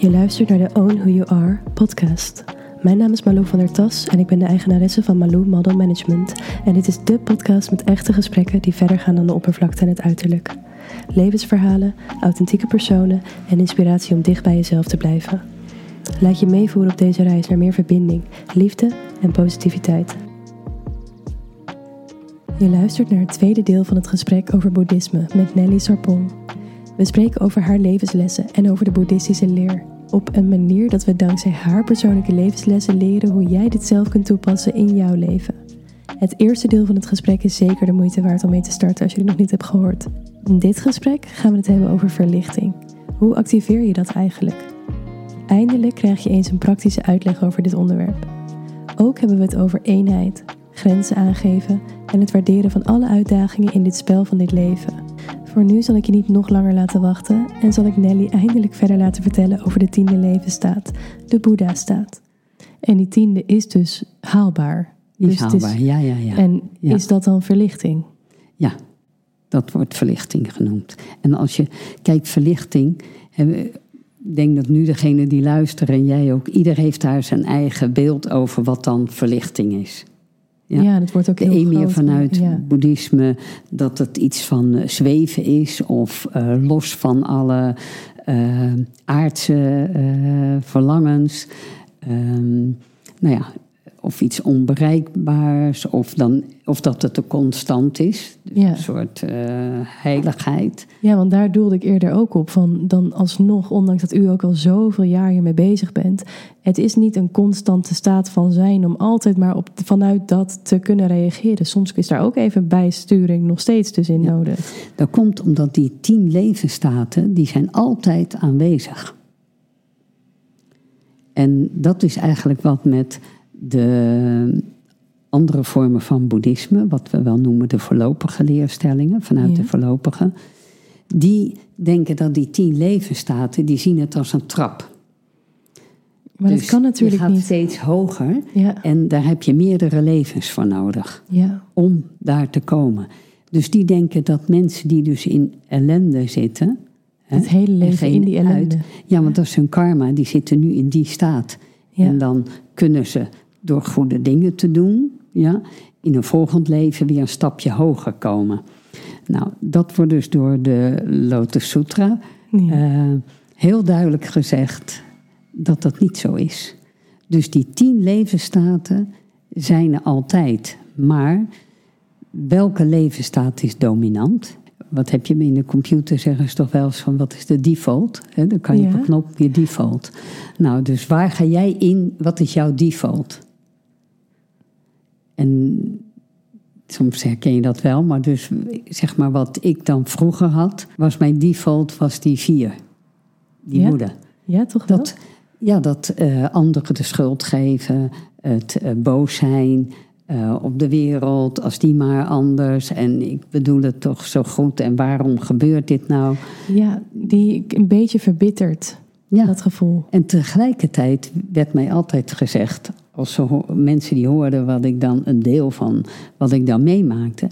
Je luistert naar de Own Who You Are podcast. Mijn naam is Malou van der Tas en ik ben de eigenaresse van Malou Model Management. En dit is de podcast met echte gesprekken die verder gaan dan de oppervlakte en het uiterlijk. Levensverhalen, authentieke personen en inspiratie om dicht bij jezelf te blijven. Laat je meevoeren op deze reis naar meer verbinding, liefde en positiviteit. Je luistert naar het tweede deel van het gesprek over boeddhisme met Nelly Sarpong. We spreken over haar levenslessen en over de boeddhistische leer. Op een manier dat we dankzij haar persoonlijke levenslessen leren hoe jij dit zelf kunt toepassen in jouw leven. Het eerste deel van het gesprek is zeker de moeite waard om mee te starten als je het nog niet hebt gehoord. In dit gesprek gaan we het hebben over verlichting. Hoe activeer je dat eigenlijk? Eindelijk krijg je eens een praktische uitleg over dit onderwerp. Ook hebben we het over eenheid, grenzen aangeven en het waarderen van alle uitdagingen in dit spel van dit leven. Voor nu zal ik je niet nog langer laten wachten en zal ik Nelly eindelijk verder laten vertellen over de tiende levensstaat, de Boeddha-staat. En die tiende is dus haalbaar. Dus is haalbaar, ja, ja, ja. En Ja. is dat dan verlichting? Ja, dat wordt verlichting genoemd. En als je kijkt, verlichting. Ik denk dat nu degene die luisteren en jij ook, ieder heeft daar zijn eigen beeld over wat dan verlichting is. Ja, Ja. dat wordt ook De heel groot. vanuit Ja. boeddhisme dat het iets van eh, zweven is of eh, los van alle eh, aardse verlangens. Ehm, nou ja, of iets onbereikbaars, of, dan, of dat het een constant is. Ja. Een soort eh, heiligheid. Ja, want daar doelde ik eerder ook op. Van dan alsnog, ondanks dat u ook al zoveel jaar hiermee bezig bent. Het is niet een constante staat van zijn om altijd maar op, vanuit dat te kunnen reageren. Soms is daar ook even bijsturing nog steeds dus in Ja. nodig. Dat komt omdat die tien levensstaten, die zijn altijd aanwezig. En dat is eigenlijk wat met de andere vormen van boeddhisme, wat we wel noemen de voorlopige leerstellingen, vanuit Ja. de voorlopige, die denken dat die tien levensstaten, die zien het als een trap. Maar Dus dat kan natuurlijk je gaat niet. steeds hoger Ja, en daar heb je meerdere levens voor nodig ja, om daar te komen. Dus die denken dat mensen die dus in ellende zitten. hè, het hele en leven in die ellende. uit- ja, want dat is hun karma, die zitten nu in die staat. Ja. En dan kunnen ze door goede dingen te doen, ja, in een volgend leven weer een stapje hoger komen. Nou, dat wordt dus door de Lotus Sutra Ja. eh, heel duidelijk gezegd dat dat niet zo is. Dus die tien levensstaten zijn er altijd. Maar welke levensstaat is dominant? Wat heb je in de computer zeggen ze toch wel eens van wat is de default? Dan kan je op Ja. een knop je default. Nou, dus waar ga jij in? Wat is jouw default? En soms herken je dat wel, maar dus zeg maar wat ik dan vroeger had, was mijn default was die vier. Die Ja? woede. ja, toch wel? Dat, ja, dat eh, anderen de schuld geven, het eh, boos zijn eh, op de wereld, als die maar anders. En ik bedoel het toch zo goed en waarom gebeurt dit nou? Ja, die een beetje verbitterd, Ja. dat gevoel. En tegelijkertijd werd mij altijd gezegd, als mensen die hoorden wat ik dan, een deel van wat ik dan meemaakte,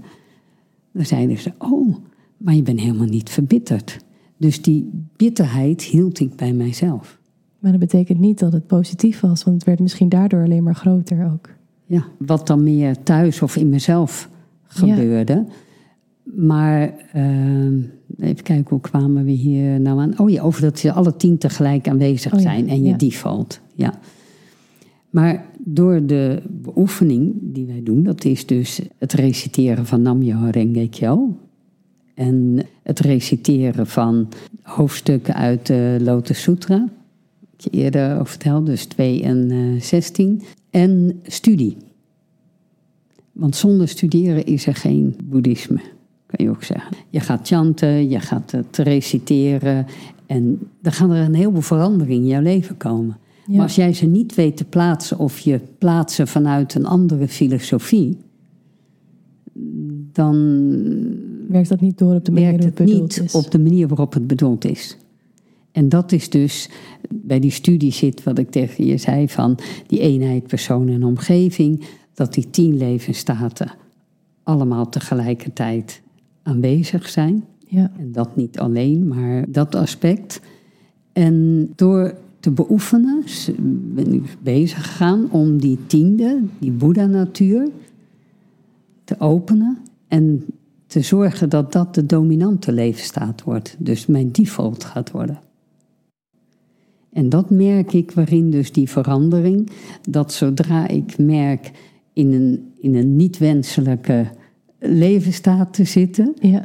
dan zeiden ze, oh, maar je bent helemaal niet verbitterd. Dus die bitterheid hield ik bij mijzelf. Maar dat betekent niet dat het positief was, want het werd misschien daardoor alleen maar groter ook. Ja, wat dan meer thuis of in mezelf gebeurde. Maar eh, even kijken, hoe kwamen we hier nou aan? Oh ja, over dat ze alle tien tegelijk aanwezig Oh ja, zijn en je ja. default. Ja. Maar door de beoefening die wij doen, dat is dus het reciteren van Namyo Renge Kyo. En het reciteren van hoofdstukken uit de Lotus Sutra. Wat je eerder over vertelde, dus 2 en eh 16. En studie. Want zonder studeren is er geen boeddhisme, kan je ook zeggen. Je gaat chanten, je gaat het reciteren. En dan gaan er een heleboel veranderingen in jouw leven komen. Ja. Maar als jij ze niet weet te plaatsen of je plaatsen vanuit een andere filosofie, dan Werkt dat niet door op de manier het het bedoeld niet is? op de manier waarop het bedoeld is. En dat is dus bij die studie zit wat ik tegen je zei van die eenheid persoon en omgeving, dat die tien levensstaten allemaal tegelijkertijd aanwezig zijn. Ja, En dat niet alleen, maar dat aspect. En door te beoefenen. Ben ik bezig gegaan om die tiende, die Boeddha-natuur, te openen. En te zorgen dat dat de dominante levensstaat wordt. Dus mijn default gaat worden. En dat merk ik waarin dus die verandering, dat zodra ik merk in een, in een niet wenselijke levensstaat te zitten, Ja.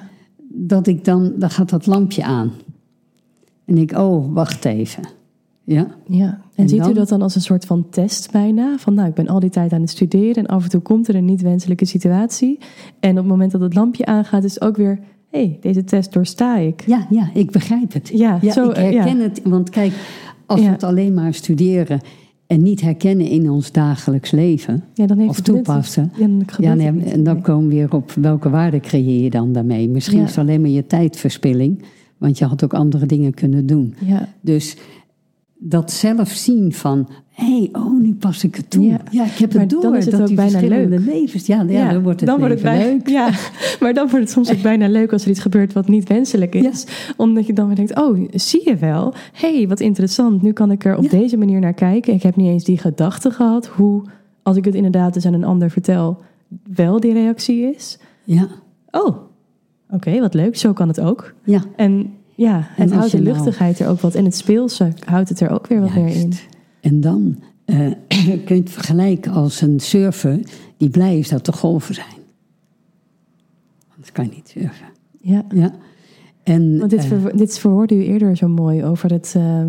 dat ik dan, dan gaat dat lampje aan. En ik, oh, wacht even. Ja, Ja, en, En ziet u dat dan als een soort van test bijna? Van nou, ik ben al die tijd aan het studeren en af en toe komt er een niet wenselijke situatie. En op het moment dat het lampje aangaat, is het ook weer, hé, hey, deze test doorsta ik. ja, ja ik begrijp het. Ja, Ja, zo, ik eh, herken ja. het. Want kijk, als Ja. we het alleen maar studeren en niet herkennen in ons dagelijks leven, Ja, dan heeft of toepassen. Ja, dan Ja, nee, en dan komen we weer op welke waarde creëer je dan daarmee. Misschien Ja. is het alleen maar je tijdverspilling, want je had ook andere dingen kunnen doen. Ja, Dus dat zelf zien van, hé, hey, oh, nu pas ik het toe. Ja. Ja, ik heb Maar het door. dan is het dat ook die bijna verschillende leuk. levens, ja, ja, dan wordt het leven bijna, leuk. Ja, maar dan wordt het soms ook bijna leuk als er iets gebeurt wat niet wenselijk is. Omdat je dan weer denkt, oh, zie je wel. Hé, hey, wat interessant. Nu kan ik er op Ja. deze manier naar kijken. Ik heb niet eens die gedachte gehad hoe, als ik het inderdaad dus aan een ander vertel, wel die reactie is. Ja, Oh, oké, wat leuk. Zo kan het ook. ja. En ja, En het houdt de nou- luchtigheid er ook wat. En het speelse houdt het er ook weer wat meer in. En dan eh, kun je het vergelijken als een surfer die blij is dat er golven zijn. Anders kan je niet surfen. Ja, Ja. En, want dit, eh, ver, dit verwoordde u eerder zo mooi over het, eh,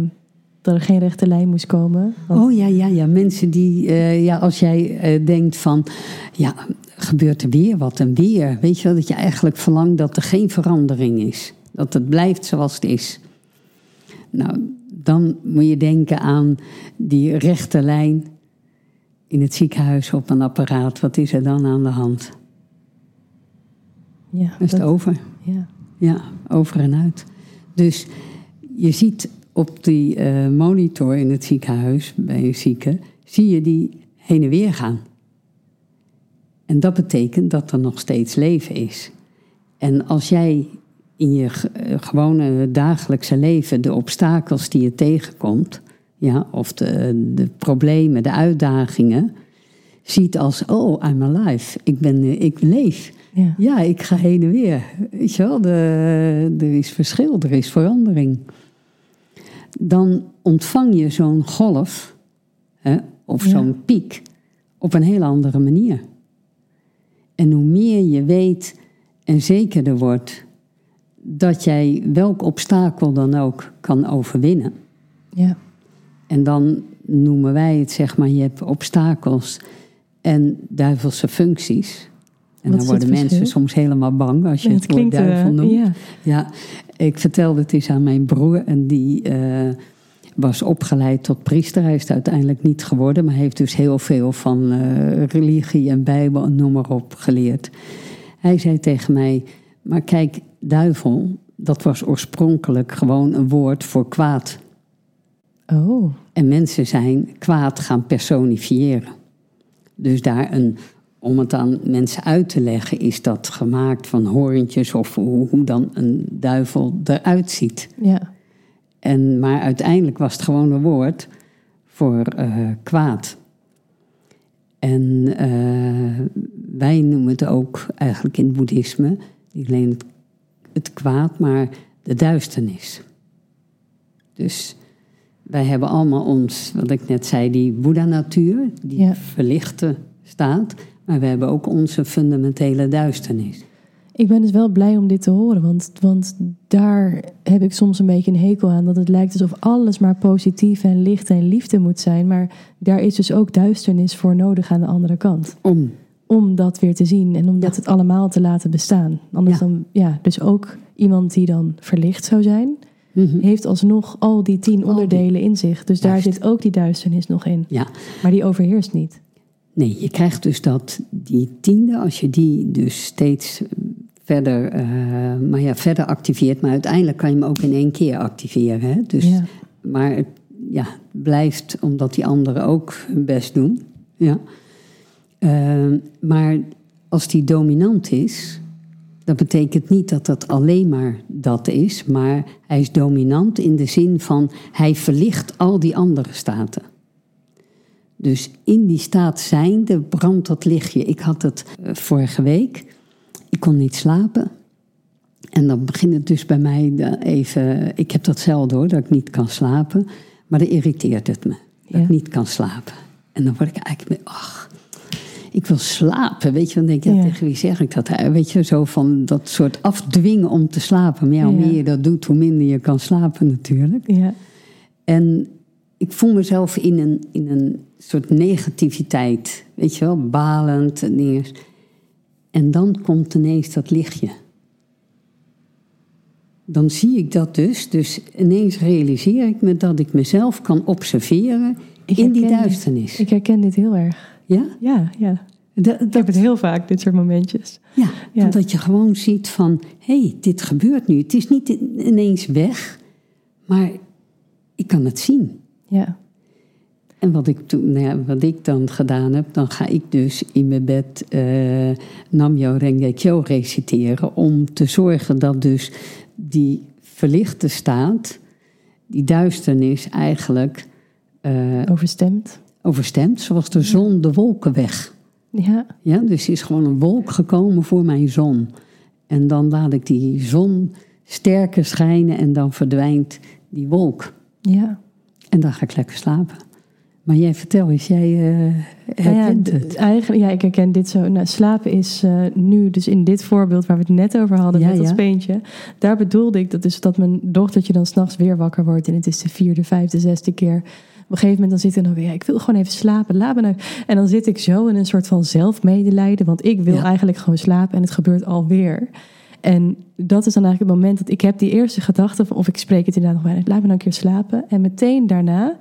dat er geen rechte lijn moest komen. Want, Oh ja, ja, ja. Mensen die, ja, als jij denkt van, ja, gebeurt er weer wat en weer. Weet je wel, dat je eigenlijk verlangt dat er geen verandering is. Dat het blijft zoals het is. Nou, dan moet je denken aan die rechte lijn in het ziekenhuis op een apparaat. Wat is er dan aan de hand? ja, is het dat- over. ja. Ja, over en uit. Dus je ziet op die eh, monitor in het ziekenhuis bij een zieke, zie je die heen en weer gaan. En dat betekent dat er nog steeds leven is. En als jij in je eh, gewone dagelijkse leven de obstakels die je tegenkomt, ja, of de, de problemen, de uitdagingen, ziet als, oh, I'm alive, ik, ben, eh, ik leef. Ja. Ja, ik ga heen en weer. Weet je wel, de, er is verschil, er is verandering. Dan ontvang je zo'n golf hè, of Ja. zo'n piek op een hele andere manier. En hoe meer je weet en zekerder wordt dat jij welk obstakel dan ook kan overwinnen. ja. En dan noemen wij het, zeg maar, je hebt obstakels en duivelse functies. En Wat dan worden het mensen verschil? soms helemaal bang als je Nee, het, woord eh, duivel noemt. ja. Ja, ik vertelde het eens aan mijn broer en die eh, was opgeleid tot priester. Hij is het uiteindelijk niet geworden, maar hij heeft dus heel veel van eh, religie en Bijbel en noem maar op geleerd. Hij zei tegen mij: Maar kijk, duivel, dat was oorspronkelijk gewoon een woord voor kwaad. Oh, En mensen zijn kwaad gaan personifiëren. Dus daar een, om het aan mensen uit te leggen, is dat gemaakt van hoorntjes of hoe, hoe dan een duivel eruit ziet. ja. En, maar uiteindelijk was het gewoon een woord voor eh, kwaad. En eh, wij noemen het ook eigenlijk in het boeddhisme, niet alleen het, het kwaad, maar de duisternis. Dus wij hebben allemaal ons, wat ik net zei, die Boeddha-natuur, die Ja. verlichte staat. Maar we hebben ook onze fundamentele duisternis. Ik ben dus wel blij om dit te horen, want, want daar heb ik soms een beetje een hekel aan. Dat het lijkt alsof alles maar positief en licht en liefde moet zijn. Maar daar is dus ook duisternis voor nodig aan de andere kant. Om. Om dat weer te zien en om dat Ja. het allemaal te laten bestaan. Anders Ja. dan, ja, dus ook iemand die dan verlicht zou zijn, Mhm. heeft alsnog al die tien die. onderdelen in zich. Dus daar zit ook die duisternis nog in. Ja, Maar die overheerst niet. Nee, je krijgt dus dat die tiende, als je die dus steeds verder, eh, maar ja, verder activeert, maar uiteindelijk kan je hem ook in één keer activeren. Hè? Dus, Ja. Maar het ja, blijft omdat die anderen ook hun best doen. Ja. Eh, maar als die dominant is, Dat betekent niet dat dat alleen maar dat is, maar hij is dominant in de zin van hij verlicht al die andere staten. Dus in die staat zijnde brandt dat lichtje. Ik had het eh, vorige week. Ik kon niet slapen. En dan begint het dus bij mij even. Ik heb dat zelden hoor, dat ik niet kan slapen. Maar dan irriteert het me. Dat ik niet kan slapen. En dan word ik eigenlijk. Ach, ik wil slapen. Weet je, dan denk je, ja. tegen wie zeg ik dat? Weet je, zo van dat soort afdwingen om te slapen. Maar ja, hoe meer je dat doet, hoe minder je kan slapen natuurlijk. Ja. En ik voel mezelf in een, in een soort negativiteit. Weet je wel, balend en dingen. En dan komt ineens dat lichtje. Dan zie ik dat dus. Dus ineens realiseer ik me dat ik mezelf kan observeren in die duisternis. Ik herken dit heel erg. Ja? Ja, ja. Dat, ik heb het heel vaak, dit soort momentjes. Ja, ja. dat je gewoon ziet van... hé, hey, dit gebeurt nu. Het is niet ineens weg, maar ik kan het zien. Ja. En wat ik, toen, nou ja, wat ik dan gedaan heb, dan ga ik dus in mijn bed uh, Namyo Renge reciteren. Om te zorgen dat dus die verlichte staat, die duisternis eigenlijk... Uh, overstemt. Overstemt, zoals de zon de wolken weg. Ja. ja. Dus er is gewoon een wolk gekomen voor mijn zon. En dan laat ik die zon sterker schijnen en dan verdwijnt die wolk. Ja. En dan ga ik lekker slapen. Maar jij vertel eens, jij uh, herkent ja, het. Eigenlijk, ja, ik herken dit zo. Nou, slapen is uh, nu, dus in dit voorbeeld waar we het net over hadden met dat speentje. Daar bedoelde ik dat dus dat mijn dochtertje dan s'nachts weer wakker wordt. En het is de vierde, vijfde, zesde keer. Op een gegeven moment dan zit er dan weer, ja, ik wil gewoon even slapen, laat me nou. En dan zit ik zo in een soort van zelfmedelijden. Want ik wil eigenlijk gewoon slapen en het gebeurt alweer. En dat is dan eigenlijk het moment dat ik heb die eerste gedachte van, of ik spreek het inderdaad nog bijna, laat me nou een keer slapen. En meteen daarna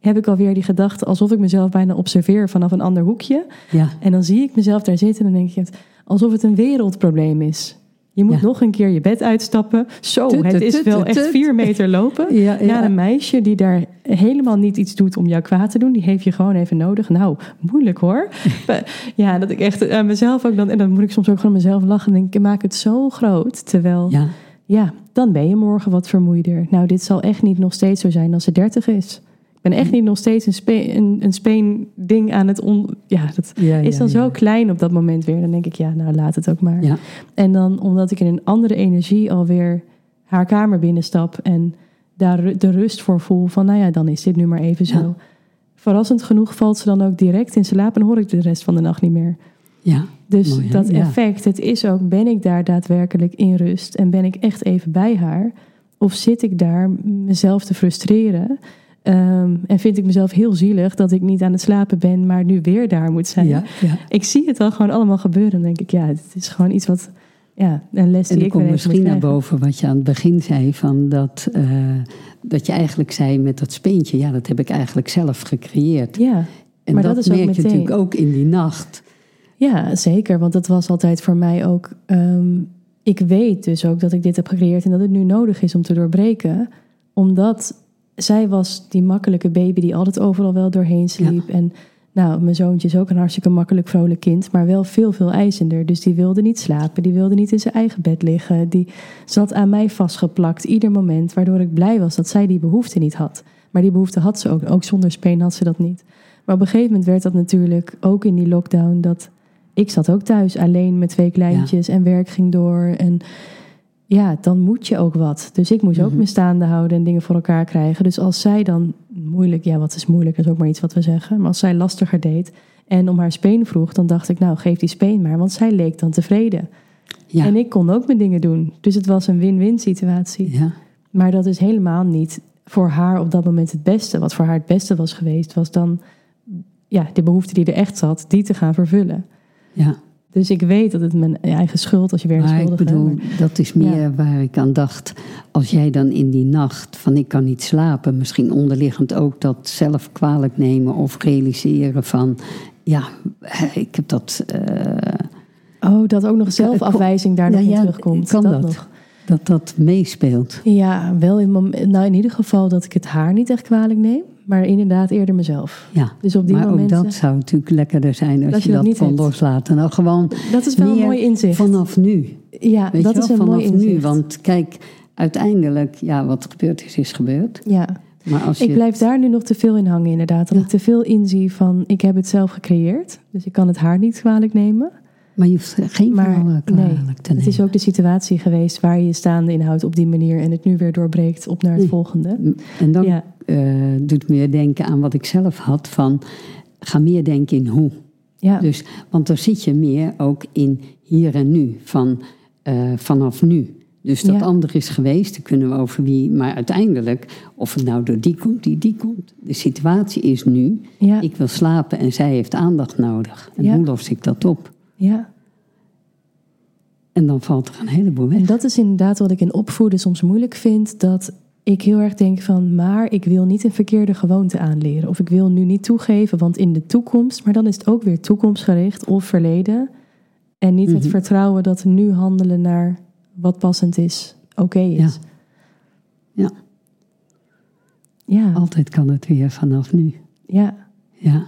heb ik alweer die gedachte alsof ik mezelf bijna observeer vanaf een ander hoekje. Ja. En dan zie ik mezelf daar zitten en dan denk je alsof het een wereldprobleem is. Je moet nog een keer je bed uitstappen. Zo, het is wel echt vier meter lopen. Ja, ja. een meisje die daar helemaal niet iets doet om jou kwaad te doen. Die heeft je gewoon even nodig. Nou, moeilijk hoor. ja, dat ik echt aan mezelf ook dan... En dan moet ik soms ook gewoon mezelf lachen. En denk ik, maak het zo groot. Terwijl, ja. ja, dan ben je morgen wat vermoeider. Nou, dit zal echt niet nog steeds zo zijn als ze dertig is ben echt niet nog steeds een, spe, een, een speen ding aan het on. Ja, dat is dan zo klein op dat moment weer. Dan denk ik, ja, nou laat het ook maar. En dan omdat ik in een andere energie alweer haar kamer binnenstap en daar de rust voor voel van, nou ja, dan is dit nu maar even zo. Verrassend genoeg valt ze dan ook direct in slaap en hoor ik de rest van de nacht niet meer. Ja. Dus dat effect, het is ook, ben ik daar daadwerkelijk in rust en ben ik echt even bij haar? Of zit ik daar mezelf te frustreren? Um, en vind ik mezelf heel zielig dat ik niet aan het slapen ben, maar nu weer daar moet zijn. Ja, ja. Ik zie het al gewoon allemaal gebeuren. Dan denk ik, ja, het is gewoon iets wat. Ja, een les die en ik komt misschien naar boven wat je aan het begin zei: van dat, uh, dat je eigenlijk zei met dat speentje, ja, dat heb ik eigenlijk zelf gecreëerd. Ja, en maar dat, dat is merk je natuurlijk ook in die nacht. Ja, zeker. Want dat was altijd voor mij ook. Um, ik weet dus ook dat ik dit heb gecreëerd en dat het nu nodig is om te doorbreken. Omdat zij was die makkelijke baby die altijd overal wel doorheen sliep. En nou, mijn zoontje is ook een hartstikke makkelijk vrolijk kind, maar wel veel, veel eisender. Dus die wilde niet slapen, die wilde niet in zijn eigen bed liggen. Die zat aan mij vastgeplakt ieder moment, waardoor ik blij was dat zij die behoefte niet had. Maar die behoefte had ze ook. Ook zonder speen had ze dat niet. Maar op een gegeven moment werd dat natuurlijk ook in die lockdown dat ik zat ook thuis alleen met twee kleintjes en werk ging door. En ja, dan moet je ook wat. Dus ik moest ook mm me staande houden en dingen voor elkaar krijgen. Dus als zij dan moeilijk, ja, wat is moeilijk, is ook maar iets wat we zeggen. Maar als zij lastiger deed en om haar speen vroeg, dan dacht ik, nou, geef die speen maar, want zij leek dan tevreden. Ja. En ik kon ook mijn dingen doen. Dus het was een win-win situatie. Ja. Maar dat is helemaal niet voor haar op dat moment het beste. Wat voor haar het beste was geweest, was dan ja, de behoefte die er echt zat, die te gaan vervullen. Ja. Dus ik weet dat het mijn eigen schuld als je weer een maar ik bedoel, dat is meer waar ik aan dacht. Als jij dan in die nacht van ik kan niet slapen, misschien onderliggend ook dat zelf kwalijk nemen of realiseren van ja, ik heb dat. Uh, oh, dat ook nog zelfafwijzing daar nog in terugkomt. Kan dat? Nog. dat dat meespeelt. Ja, wel in, nou, in ieder geval dat ik het haar niet echt kwalijk neem. Maar inderdaad eerder mezelf. Ja, Dus op die maar momenten... ook dat zou natuurlijk lekkerder zijn als Dat je je dat kon loslaten. Nou, gewoon Dat is wel een mooi inzicht. vanaf nu. ja, Weet dat je is wel? een vanaf mooi inzicht. nu. Want kijk, uiteindelijk, ja, wat gebeurd is, is gebeurd. Ja, Maar als ik blijf daar nu nog te veel in hangen inderdaad. Dat Ja. ik te veel inzie van, ik heb het zelf gecreëerd. Dus ik kan het haar niet kwalijk nemen. Maar je hoeft geen Maar verhalen nee, kwalijk te nemen. het is ook de situatie geweest waar je je staande inhoudt op die manier. En het nu weer doorbreekt op naar het Nee. volgende. En dan Ja, eh, doet meer denken aan wat ik zelf had van... ga meer denken in hoe. ja, Dus, want dan zit je meer ook in hier en nu, van, eh, vanaf nu. Dus dat Ja. andere is geweest, daar kunnen we over wie... Maar uiteindelijk, of het nou door die komt, die die komt. De situatie is nu, ja, ik wil slapen en zij heeft aandacht nodig. En Ja. hoe los ik dat op? ja. En dan valt er een heleboel weg. En dat is inderdaad wat ik in opvoeden soms moeilijk vind. Dat ik heel erg denk van, maar ik wil niet een verkeerde gewoonte aanleren. Of ik wil nu niet toegeven, want in de toekomst, maar dan is het ook weer toekomstgericht of verleden. En niet het Mhm. vertrouwen dat nu handelen naar wat passend is, oké is. Ja. Ja, Altijd kan het weer vanaf nu. ja, Ja.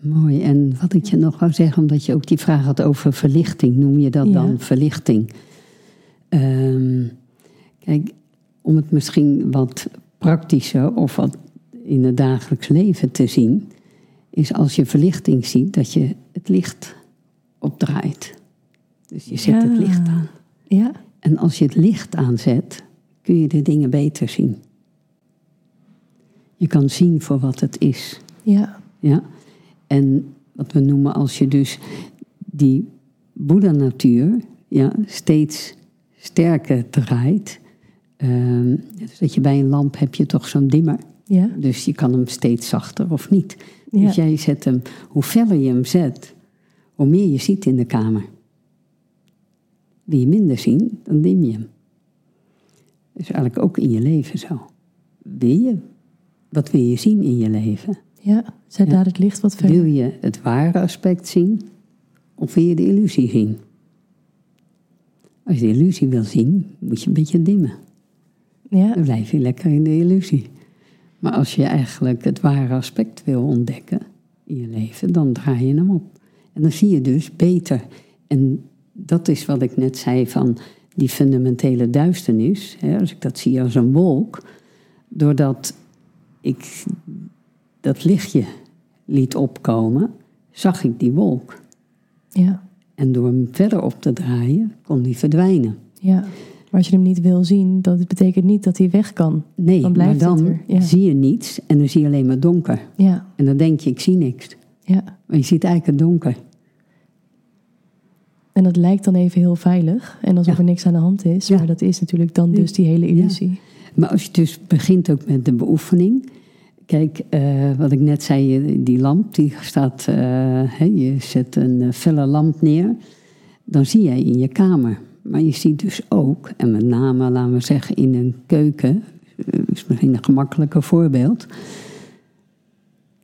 Mooi. En wat ik je nog wou zeggen, omdat je ook die vraag had over verlichting, noem je dat Ja. dan verlichting? Ehm, kijk, om het misschien wat praktischer of wat in het dagelijks leven te zien, is als je verlichting ziet dat je het licht opdraait. Dus je zet het licht aan. ja, En als je het licht aanzet, kun je de dingen beter zien. Je kan zien voor wat het is. ja, Ja? En wat we noemen als je dus die Boeddha-natuur ja, steeds sterker draait. ehm, dus dat je bij een lamp heb je toch zo'n dimmer. ja, Dus je kan hem steeds zachter of niet. ja, Dus jij zet hem, hoe feller je hem zet, hoe meer je ziet in de kamer. Wil je minder zien, dan dim je hem. Dat is eigenlijk ook in je leven zo. Wil je, wat wil je zien in je leven? ja. Zet Ja. daar het licht wat verder. Wil je het ware aspect zien, of wil je de illusie zien? Als je de illusie wil zien, moet je een beetje dimmen. Ja, Dan blijf je lekker in de illusie. Maar als je eigenlijk het ware aspect wil ontdekken in je leven, dan draai je hem op. En dan zie je dus beter. En dat is wat ik net zei van die fundamentele duisternis. Hè, als ik dat zie als een wolk, doordat ik dat lichtje liet opkomen, zag ik die wolk. ja, En door hem verder op te draaien, kon die verdwijnen. ja. Maar als je hem niet wil zien, dat betekent niet dat hij weg kan. Nee, Dan maar blijft dan ja. zie je niets en dan zie je alleen maar donker. Ja, En dan denk je, ik zie niks. ja. Maar je ziet eigenlijk het donker. En dat lijkt dan even heel veilig en alsof Ja. er niks aan de hand is. Ja. Maar dat is natuurlijk dan dus die hele illusie. Maar als je dus begint ook met de beoefening. Kijk, eh, wat ik net zei, je- die lamp, die staat, eh, je zet een eh, felle lamp neer. Dan zie jij in je kamer. Maar je ziet dus ook, en met name, laten we zeggen, in een keuken, eh, is misschien een gemakkelijker voorbeeld.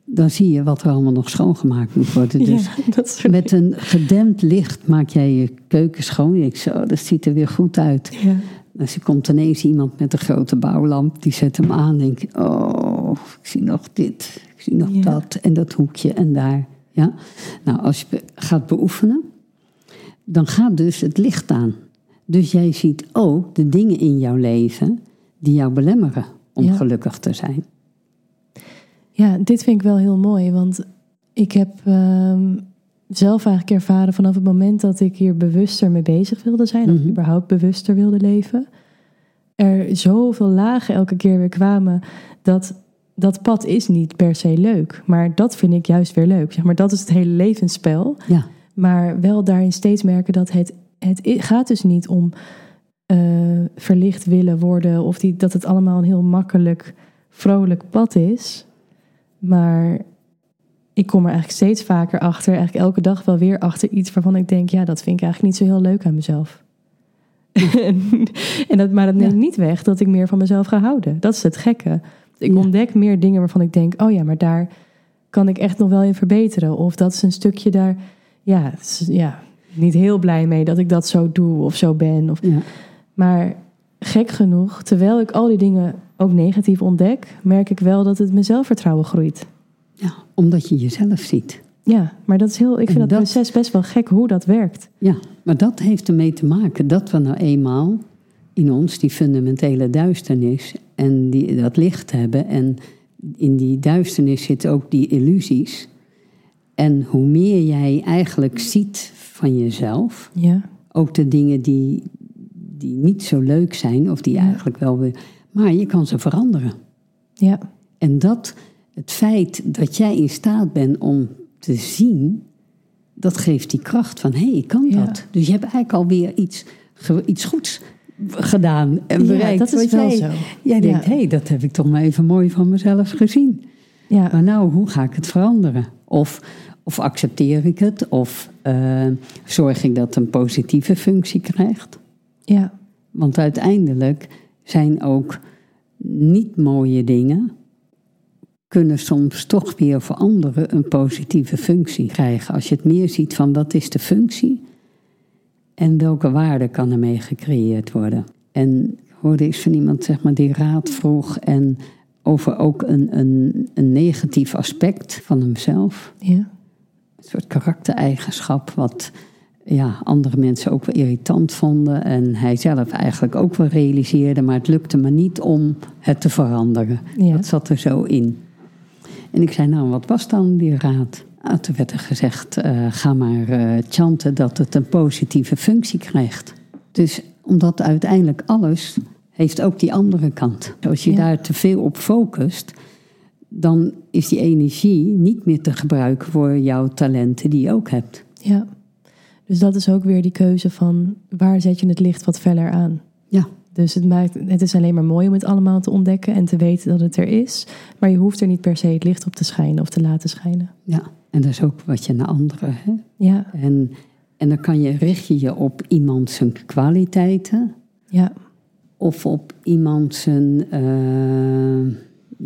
Dan zie je wat er allemaal nog schoongemaakt moet worden. Dus ja, met een gedempt licht maak jij je keuken schoon. Ik zo, dat ziet er weer goed uit. Ja, Dus er komt ineens iemand met een grote bouwlamp, die zet hem aan. Denk je, oh, ik zie nog dit, ik zie nog Ja. dat en dat hoekje en daar. Ja? Nou, als je gaat beoefenen, dan gaat dus het licht aan. Dus jij ziet ook de dingen in jouw leven die jou belemmeren om Ja. gelukkig te zijn. ja, dit vind ik wel heel mooi. Want ik heb ehm, zelf eigenlijk ervaren vanaf het moment dat ik hier bewuster mee bezig wilde zijn. Of Mhm. überhaupt bewuster wilde leven. Er zoveel lagen elke keer weer kwamen. Dat dat pad is niet per se leuk. Maar dat vind ik juist weer leuk. Zeg maar, dat is het hele levensspel. Ja, Maar wel daarin steeds merken dat het, het gaat dus niet om eh, verlicht willen worden. Of die, dat het allemaal een heel makkelijk, vrolijk pad is. Maar ik kom er eigenlijk steeds vaker achter. Eigenlijk elke dag wel weer achter iets waarvan ik denk... ja, dat vind ik eigenlijk niet zo heel leuk aan mezelf. en dat, maar dat neemt Ja. niet weg dat ik meer van mezelf ga houden. Dat is het gekke. Ik Ja. ontdek meer dingen waarvan ik denk... oh ja, maar daar kan ik echt nog wel in verbeteren. Of dat is een stukje daar... Ja, is- ja, niet heel blij mee dat ik dat zo doe of zo ben. Of, Ja. maar gek genoeg, terwijl ik al die dingen ook negatief ontdek, merk ik wel dat het mijn zelfvertrouwen groeit. Ja, omdat je jezelf ziet. Ja, maar dat is heel, ik vind dat, dat- proces best wel gek hoe dat werkt. Ja, maar dat heeft ermee te maken dat we nou eenmaal in ons die fundamentele duisternis en die, dat licht hebben. En in die duisternis zitten ook die illusies. En hoe meer jij eigenlijk ziet van jezelf, Ja, ook de dingen die, die niet zo leuk zijn, of die Ja. eigenlijk wel weer. Maar je kan ze veranderen. ja, En dat, het feit dat jij in staat bent om te zien, dat geeft die kracht van hé, hey, ik kan Ja. dat. Dus je hebt eigenlijk alweer iets, iets goeds gedaan en ja bereikt. dat is wel jij, zo. Jij denkt, Ja. hé, hey, dat heb ik toch maar even mooi van mezelf gezien. Ja, Maar nou, hoe ga ik het veranderen? Of, of accepteer ik het? Of eh, zorg ik dat het een positieve functie krijgt? ja, Want uiteindelijk zijn ook niet mooie dingen, kunnen soms toch weer voor anderen een positieve functie krijgen. Als je het meer ziet van wat is de functie en welke waarde kan ermee gecreëerd worden. En ik hoorde eens van iemand zeg maar, die raad vroeg en over ook een, een, een negatief aspect van hemzelf ja, een soort karaktereigenschap wat ja, andere mensen ook wel irritant vonden. En hij zelf eigenlijk ook wel realiseerde, maar het lukte me niet om het te veranderen. ja. Dat zat er zo in. En ik zei, nou, wat was dan die raad? Ah, toen werd er gezegd, eh, ga maar eh chanten dat het een positieve functie krijgt. Dus omdat uiteindelijk alles heeft ook die andere kant. Als je Ja. daar te veel op focust, dan is die energie niet meer te gebruiken voor jouw talenten die je ook hebt. Ja, dus dat is ook weer die keuze van waar zet je het licht wat feller aan. Ja. Dus het, maakt, het is alleen maar mooi om het allemaal te ontdekken en te weten dat het er is. Maar je hoeft er niet per se het licht op te schijnen of te laten schijnen. Ja, en dat is ook wat je naar anderen hebt. Ja, En, en dan kan je richt je je op iemand zijn kwaliteiten ja, of op iemand zijn eh,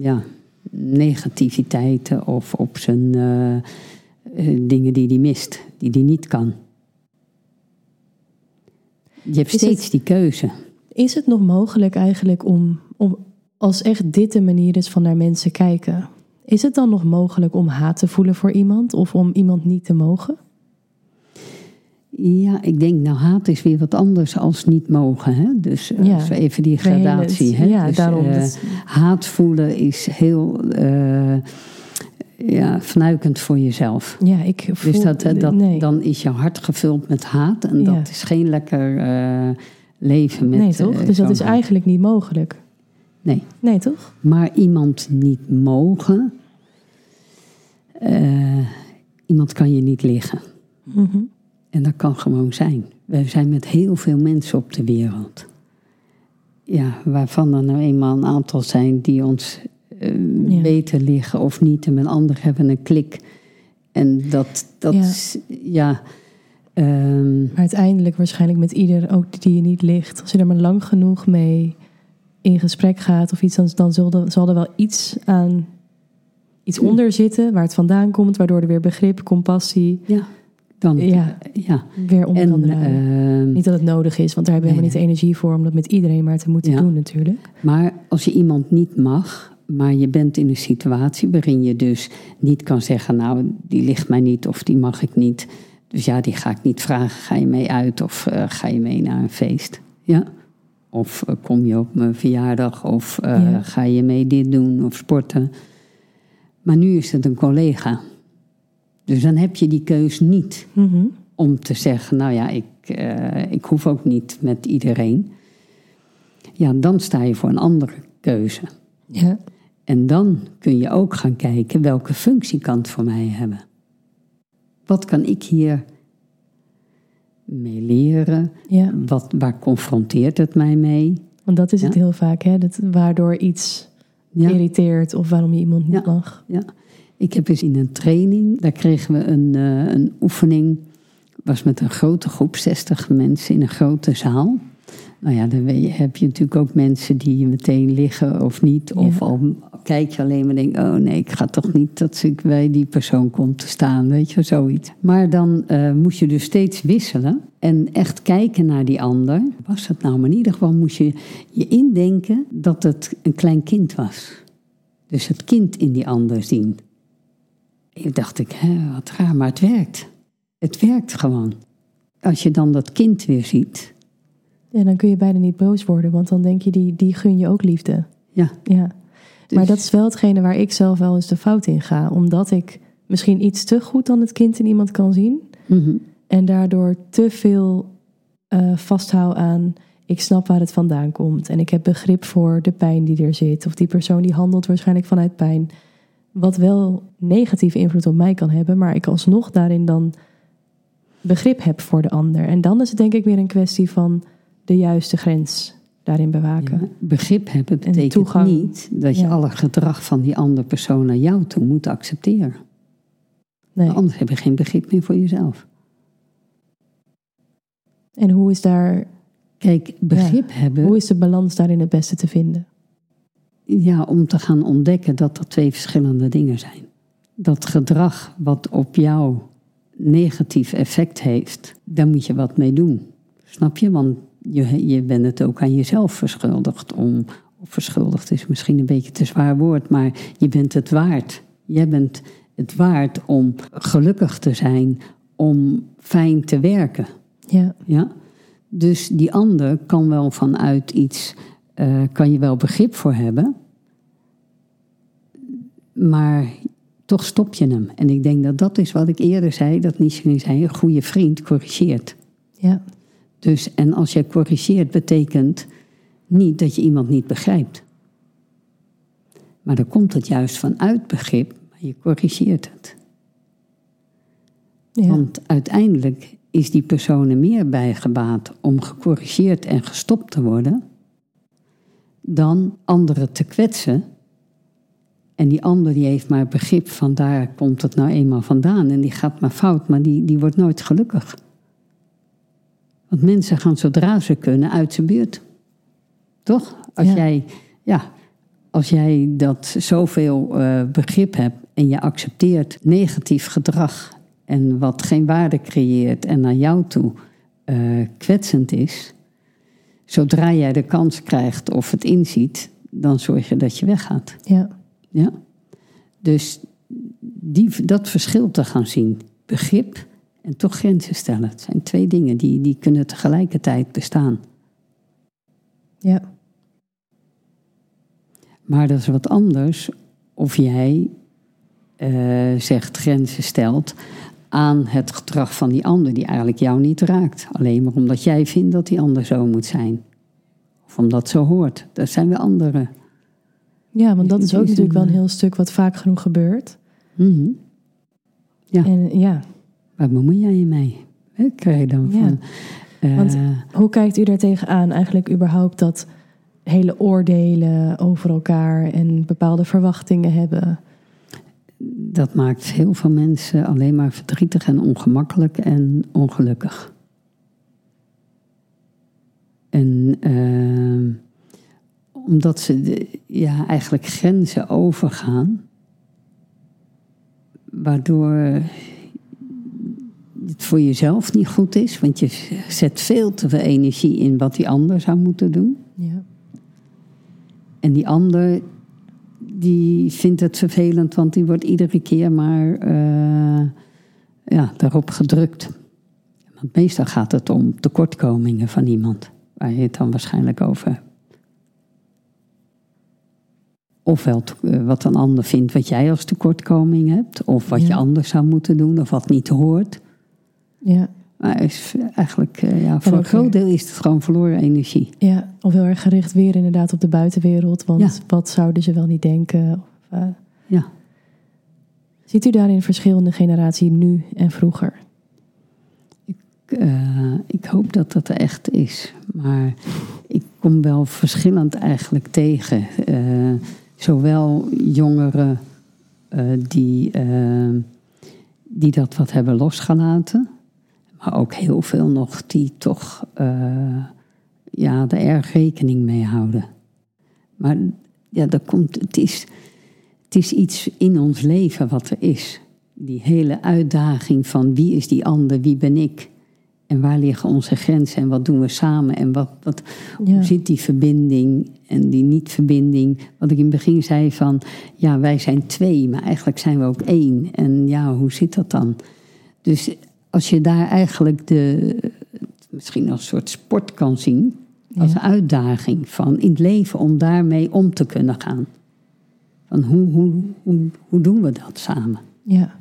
ja, negativiteiten of op zijn eh, eh, dingen die hij mist, die hij niet kan. Je hebt Is steeds het- die keuze. Is het nog mogelijk eigenlijk om, om, als echt dit de manier is van naar mensen kijken, is het dan nog mogelijk om haat te voelen voor iemand of om iemand niet te mogen? Ja, ik denk, nou, haat is weer wat anders als niet mogen. Hè? Dus Ja. we even die gradatie. Hè? ja, dus, daarom. eh, dat- haat voelen is heel eh, ja, fnuikend voor jezelf. ja, ik voel... Dus dat, dat, nee. dan is je hart gevuld met haat. En Ja. dat is geen lekker leven met nee, toch? eh, dus dat is eigenlijk niet mogelijk. Nee, Nee, toch? maar iemand niet mogen... eh, iemand kan je niet liggen. Mhm. En dat kan gewoon zijn. We zijn met heel veel mensen op de wereld. Ja, waarvan er nou eenmaal een aantal zijn die ons eh, Ja. beter liggen of niet. En met anderen hebben een klik. En dat, dat ja. Ehm, Maar uiteindelijk waarschijnlijk met ieder, ook die je niet ligt. Als je er maar lang genoeg mee in gesprek gaat of iets, dan, dan zal, er, zal er wel iets aan iets onder zitten waar het vandaan komt, waardoor er weer begrip, compassie ja, dan, Ja. ja. weer om kan En, ehm, niet dat het nodig is, want daar hebben we Nee, helemaal niet de energie voor om dat met iedereen maar te moeten Ja. doen natuurlijk. Maar als je iemand niet mag, maar je bent in een situatie waarin je dus niet kan zeggen, nou, die ligt mij niet of die mag ik niet. Dus ja, die ga ik niet vragen, ga je mee uit of eh, ga je mee naar een feest? Ja. Of eh, kom je op mijn verjaardag of eh, Ja. ga je mee dit doen of sporten? Maar nu is het een collega. Dus dan heb je die keus niet Mhm. om te zeggen, nou ja, ik, ik hoef ook niet met iedereen. Ja, dan sta je voor een andere keuze. Ja. En dan kun je ook gaan kijken welke functie kan het voor mij hebben. Wat kan ik hier mee leren? ja, Wat, waar confronteert het mij mee? want dat is het heel vaak, hè? Dat, waardoor iets Ja, irriteert of waarom je iemand niet mag. ja. Ik heb eens in een training, daar kregen we een, eh, een oefening. was met een grote groep, 60 mensen in een grote zaal. Nou ja, dan heb je natuurlijk ook mensen die meteen liggen of niet. Of Ja. al kijk je alleen maar denk, oh nee, ik ga toch niet dat ik bij die persoon kom te staan, weet je, zoiets. Maar dan uh, moest je dus steeds wisselen en echt kijken naar die ander. Was het nou, maar in ieder geval moest je je indenken dat het een klein kind was. Dus het kind in die ander zien. En dacht ik, hè, wat raar, maar het werkt. Het werkt gewoon. Als je dan dat kind weer ziet. Ja, dan kun je bijna niet boos worden, want dan denk je, die, die gun je ook liefde. Ja. ja. Maar dus- dat is wel hetgene waar ik zelf wel eens de fout in ga. Omdat ik misschien iets te goed dan het kind in iemand kan zien. Mhm. En daardoor te veel uh, vasthoud aan ik snap waar het vandaan komt. En ik heb begrip voor de pijn die er zit. Of die persoon die handelt waarschijnlijk vanuit pijn. Wat wel negatieve invloed op mij kan hebben. Maar ik alsnog daarin dan begrip heb voor de ander. En dan is het denk ik weer een kwestie van de juiste grens daarin bewaken. begrip hebben betekent toegang, niet dat je alle gedrag van die andere persoon naar jou toe moet accepteren. Nee. Anders heb je geen begrip meer voor jezelf. En hoe is daar. Kijk, begrip hebben. Hoe is de balans daarin het beste te vinden? Ja, om te gaan ontdekken dat er twee verschillende dingen zijn. Dat gedrag wat op jou negatief effect heeft, daar moet je wat mee doen. Snap je? Want je, je bent het ook aan jezelf verschuldigd om. Verschuldigd is misschien een beetje te zwaar woord, maar je bent het waard. Jij bent het waard om gelukkig te zijn, om fijn te werken. Ja. ja? Dus die ander kan wel vanuit iets, uh, kan je wel begrip voor hebben, maar toch stop je hem. En ik denk dat dat is wat ik eerder zei, dat Nietzsche zei, een goede vriend corrigeert. Ja. Dus, en als je corrigeert, betekent niet dat je iemand niet begrijpt. Maar dan komt het juist vanuit begrip, maar je corrigeert het. Ja. Want uiteindelijk is die persoon er meer bijgebaat om gecorrigeerd en gestopt te worden, dan anderen te kwetsen. En die ander die heeft maar begrip van daar komt het nou eenmaal vandaan en die gaat maar fout, maar die, die wordt nooit gelukkig. Want mensen gaan zodra ze kunnen uit zijn buurt. Toch? Als, jij, ja, als jij dat zoveel uh, begrip hebt en je accepteert negatief gedrag en wat geen waarde creëert en naar jou toe uh, kwetsend is, zodra jij de kans krijgt of het inziet, dan zorg je dat je weggaat. Ja. ja? Dus die, dat verschil te gaan zien, begrip en toch grenzen stellen. Het zijn twee dingen die, die kunnen tegelijkertijd bestaan. Ja. Maar dat is wat anders of jij uh, zegt grenzen stelt aan het gedrag van die ander die eigenlijk jou niet raakt. Alleen maar omdat jij vindt dat die ander zo moet zijn. Of omdat zo hoort. Dat zijn weer andere. Ja, want dat is ook natuurlijk wel een heel stuk wat vaak genoeg gebeurt. Mm Ja. En ja, Waar bemoei jij je mee? Krijg je dan van. Uh, Want hoe kijkt u daar tegenaan eigenlijk überhaupt dat hele oordelen over elkaar en bepaalde verwachtingen hebben? Dat maakt heel veel mensen alleen maar verdrietig en ongemakkelijk en ongelukkig. En uh, omdat ze de, ja, eigenlijk grenzen overgaan, waardoor het voor jezelf niet goed is, want je zet veel te veel energie in wat die ander zou moeten doen. Ja. En die ander, die vindt het vervelend, want die wordt iedere keer maar uh, ja, daarop gedrukt. Want meestal gaat het om tekortkomingen van iemand, waar je het dan waarschijnlijk over hebt. Ofwel eh, wat een ander vindt wat jij als tekortkoming hebt, of wat je anders zou moeten doen, of wat niet hoort. Ja. Maar is eigenlijk, uh, ja, voor een groot deel is het gewoon verloren energie. Ja, of heel erg gericht weer inderdaad op de buitenwereld. Want wat zouden ze wel niet denken? Of, uh... ja. Ziet u daarin verschillende generatie nu en vroeger? Ik, uh, ik hoop dat dat er echt is. Maar ik kom wel verschillend eigenlijk tegen. zowel jongeren die die dat wat hebben losgelaten. Maar ook heel veel nog die toch uh, ja, er erg rekening mee houden. Maar ja, dat komt, het is, Het is iets in ons leven wat er is. Die hele uitdaging van wie is die ander, wie ben ik? En waar liggen onze grenzen en wat doen we samen? En wat, wat, Ja. hoe zit die verbinding en die niet-verbinding? Wat ik in het begin zei van, ja, wij zijn twee, maar eigenlijk zijn we ook één. En ja, hoe zit dat dan? Dus als je daar eigenlijk de, misschien als een soort sport kan zien, als Ja. uitdaging van in het leven om daarmee om te kunnen gaan. Van hoe, hoe, hoe, hoe doen we dat samen? Ja.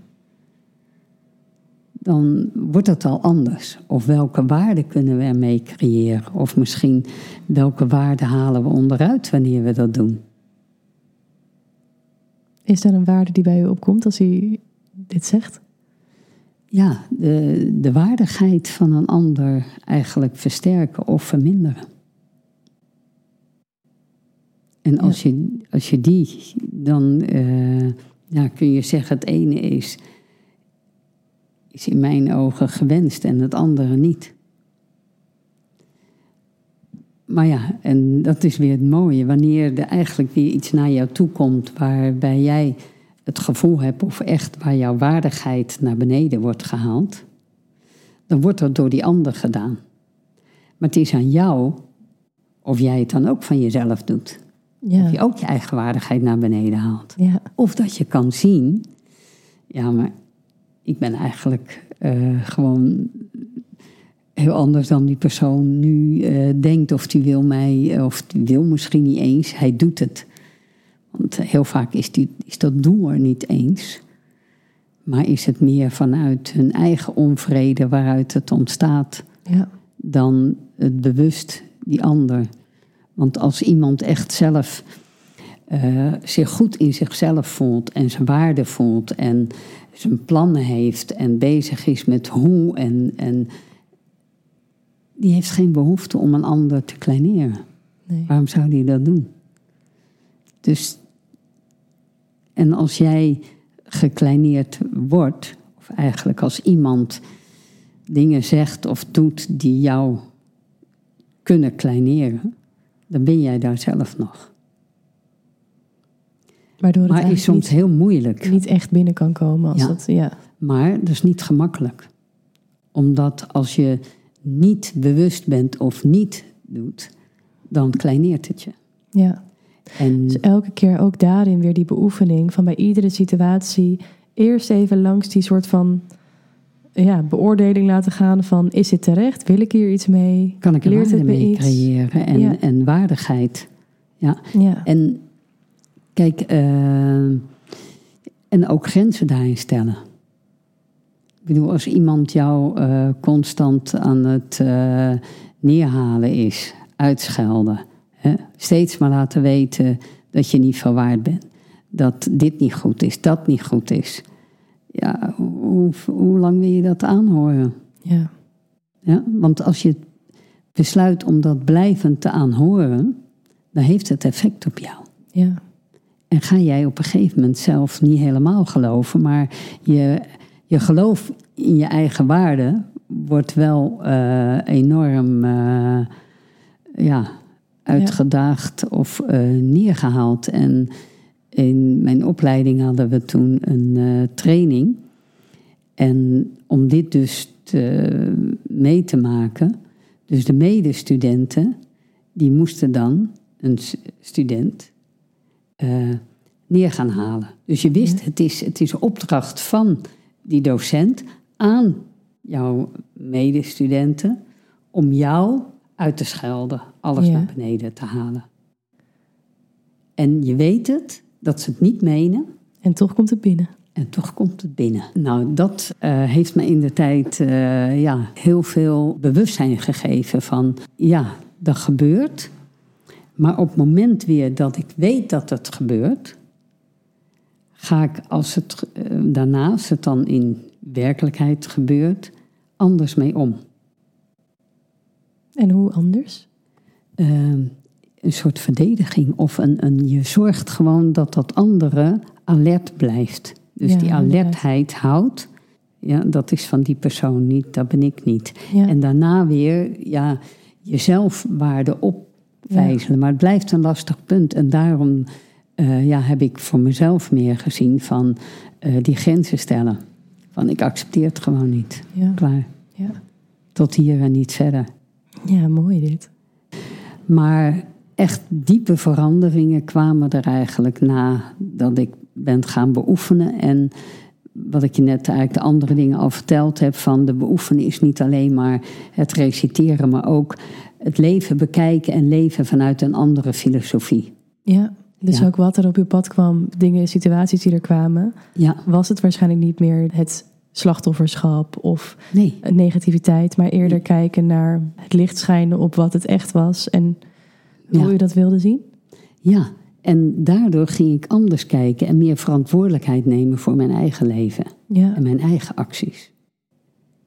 dan wordt het al anders. Of welke waarden kunnen we ermee creëren? Of misschien welke waarden halen we onderuit wanneer we dat doen? Is er een waarde die bij u opkomt als u dit zegt? Ja, de, de waardigheid van een ander eigenlijk versterken of verminderen. En als, je, als je die, dan eh, ja, kun je zeggen het ene is, is in mijn ogen gewenst en het andere niet. Maar ja, en dat is weer het mooie. Wanneer er eigenlijk weer iets naar jou toe komt waarbij jij het gevoel hebt of echt waar jouw waardigheid naar beneden wordt gehaald, dan wordt dat door die ander gedaan. Maar het is aan jou of jij het dan ook van jezelf doet. Of je ook je eigen waardigheid naar beneden haalt. Ja. Of dat je kan zien, ja, maar ik ben eigenlijk eh, gewoon heel anders dan die persoon nu eh, denkt. Of die wil mij, of die wil misschien niet eens. Hij doet het. Want heel vaak is, die, is dat doel er niet eens. Maar is het meer vanuit hun eigen onvrede waaruit het ontstaat Ja. dan het bewust die ander. Want als iemand echt zelf eh, zich goed in zichzelf voelt en zijn waarde voelt en zijn plannen heeft en bezig is met hoe en, en die heeft geen behoefte om een ander te kleineren. Nee. Waarom zou die dat doen? Dus, en als jij gekleineerd wordt, of eigenlijk als iemand dingen zegt of doet die jou kunnen kleineren, dan ben jij daar zelf nog. Waardoor het Maar is soms heel moeilijk. niet, niet echt binnen kan komen. Als Ja. dat, ja. Maar dat is niet gemakkelijk. Omdat als je niet bewust bent of niet doet, dan kleineert het je. ja. En Dus elke keer ook daarin weer die beoefening van bij iedere situatie eerst even langs die soort van ja, beoordeling laten gaan van is dit terecht? Wil ik hier iets mee? kan ik er Leert waarde mee iets? creëren en, Ja. en waardigheid. Ja. Ja, En kijk, eh, en ook grenzen daarin stellen. Ik bedoel, als iemand jou eh, constant aan het eh, neerhalen is, uitschelden, steeds maar laten weten dat je niet veel waard bent, dat dit niet goed is, dat niet goed is. Ja, hoe, hoe lang wil je dat aanhoren? ja, Ja, want als je besluit om dat blijvend te aanhoren, dan heeft het effect op jou. ja, En ga jij op een gegeven moment zelf niet helemaal geloven, maar je, je geloof in je eigen waarde wordt wel eh, enorm eh, ja, uitgedaagd of eh, neergehaald. En in mijn opleiding hadden we toen een eh, training. En om dit dus te, mee te maken, dus de medestudenten, die moesten dan, een student, eh, neer gaan halen. Dus je wist, het is, het is opdracht van die docent aan jouw medestudenten om jou uit te schelden, alles Ja. naar beneden te halen. En je weet het, dat ze het niet menen, en toch komt het binnen. en toch komt het binnen. Nou, dat eh, heeft me in de tijd eh, ja, heel veel bewustzijn gegeven van, ja, dat gebeurt. Maar op het moment weer dat ik weet dat het gebeurt, ga ik als het eh, daarna, als het dan in werkelijkheid gebeurt, anders mee om. En hoe anders? eh, een soort verdediging of een, een, je zorgt gewoon dat dat andere alert blijft. Dus Ja, die alertheid houdt, ja, dat is van die persoon niet, dat ben ik niet. Ja, En daarna weer ja, jezelf waarde opvijzelen. Maar het blijft een lastig punt. En daarom eh, ja, heb ik voor mezelf meer gezien van eh, die grenzen stellen. Van ik accepteer het gewoon niet. Ja. Klaar. Ja. Tot hier en niet verder. Ja, mooi dit. Maar echt diepe veranderingen kwamen er eigenlijk na dat ik ben gaan beoefenen. En wat ik je net eigenlijk de andere dingen al verteld heb: van de beoefenen is niet alleen maar het reciteren, maar ook het leven bekijken en leven vanuit een andere filosofie. Ja, dus Ja. ook wat er op je pad kwam, dingen, situaties die er kwamen, Ja, was het waarschijnlijk niet meer het slachtofferschap of nee. negativiteit, maar eerder kijken naar het licht schijnen op wat het echt was en hoe Ja. je dat wilde zien. Ja, en daardoor ging ik anders kijken en meer verantwoordelijkheid nemen voor mijn eigen leven Ja, en mijn eigen acties.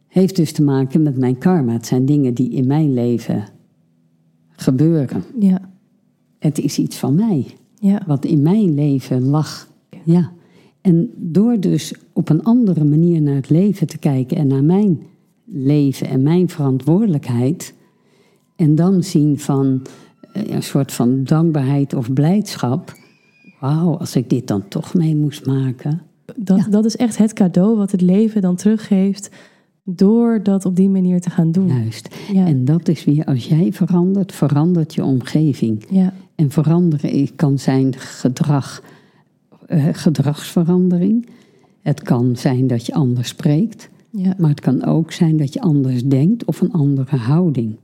Heeft dus te maken met mijn karma. Het zijn dingen die in mijn leven gebeuren. ja, Het is iets van mij, ja, wat in mijn leven lag. Ja. En door dus op een andere manier naar het leven te kijken en naar mijn leven en mijn verantwoordelijkheid, en dan zien van eh, een soort van dankbaarheid of blijdschap. Wauw, als ik dit dan toch mee moest maken. dat, Ja. dat is echt het cadeau wat het leven dan teruggeeft door dat op die manier te gaan doen. Juist. Ja, En dat is weer, als jij verandert, verandert je omgeving. ja, En veranderen kan zijn gedrag, eh, gedragsverandering. Het kan zijn dat je anders spreekt. ja, Maar het kan ook zijn dat je anders denkt of een andere houding.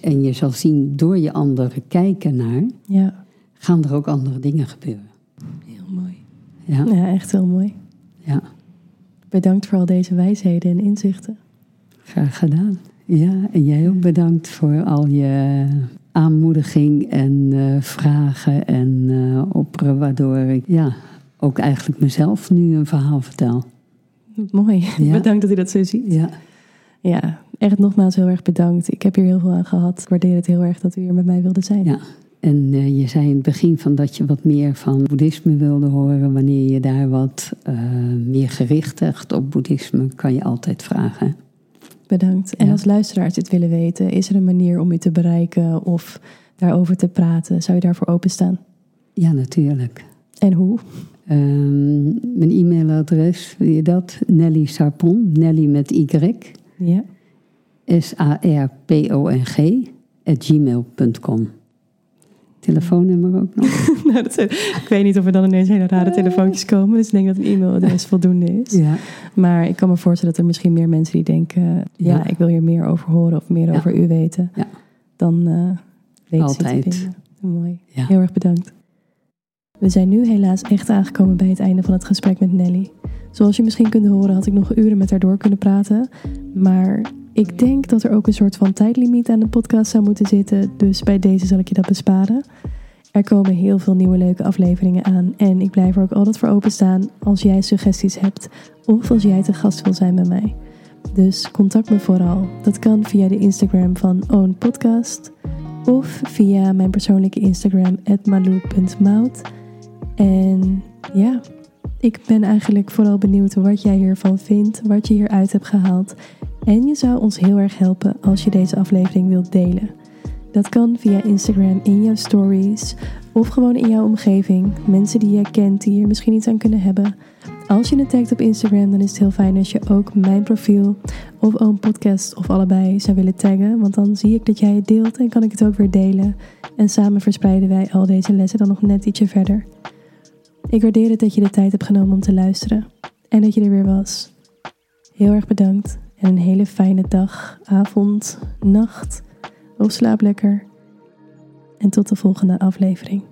En je zal zien, door je andere kijken naar, ja. gaan er ook andere dingen gebeuren. Heel mooi. Ja, Ja, echt heel mooi. ja Bedankt voor al deze wijsheden en inzichten. graag gedaan. Ja, en jij ook bedankt voor al je aanmoediging en eh, vragen en opperen, waardoor ik ja, ook eigenlijk mezelf nu een verhaal vertel. Mooi. Ja. Bedankt dat u dat zo ziet. Ja, Ja, echt nogmaals heel erg bedankt. Ik heb hier heel veel aan gehad. Ik waardeer het heel erg dat u hier met mij wilde zijn. Ja. En eh, je zei in het begin van dat je wat meer van boeddhisme wilde horen. Wanneer je daar wat eh, meer gericht hebt op boeddhisme, kan je altijd vragen. Bedankt. En als luisteraars dit willen weten, is er een manier om u te bereiken of daarover te praten? Zou je daarvoor openstaan? Ja, natuurlijk. En hoe? Ehm, mijn e-mailadres, wil je dat? Nelly Sarpon, Nelly met Y, Ja, S-A-R-P-O-N-G, at gmail.com. Telefoonnummer ook nog? nou, dat zijn- ik weet niet of er dan ineens hele rare telefoontjes komen. Dus ik denk dat een e-mailadres voldoende is. Ja. Maar ik kan me voorstellen dat er misschien meer mensen die denken... ja, Ja. ik wil hier meer over horen of meer Ja. over u weten. Ja. Dan eh weten ze Altijd. Mooi. Heel erg bedankt. We zijn nu helaas echt aangekomen bij het einde van het gesprek met Nelly. Zoals je misschien kunt horen had ik nog uren met haar door kunnen praten. Maar ik denk dat er ook een soort van tijdlimiet aan de podcast zou moeten zitten. Dus bij deze zal ik je dat besparen. Er komen heel veel nieuwe leuke afleveringen aan. En ik blijf er ook altijd voor openstaan als jij suggesties hebt. Of als jij te gast wil zijn bij mij. Dus contact me vooral. Dat kan via de Instagram van Own Podcast. Of via mijn persoonlijke Instagram, malou.mout. En ja, ik ben eigenlijk vooral benieuwd wat jij hiervan vindt, wat je hieruit hebt gehaald. En je zou ons heel erg helpen als je deze aflevering wilt delen. Dat kan via Instagram in jouw stories of gewoon in jouw omgeving. Mensen die jij kent die hier misschien iets aan kunnen hebben. Als je het tagt op Instagram, dan is het heel fijn als je ook mijn profiel of een podcast of allebei zou willen taggen. Want dan zie ik dat jij het deelt en kan ik het ook weer delen. En samen verspreiden wij al deze lessen dan nog net ietsje verder. Ik waardeer het dat je de tijd hebt genomen om te luisteren. En dat je er weer was. Heel erg bedankt. En een hele fijne dag, avond, nacht. Of slaap lekker. En tot de volgende aflevering.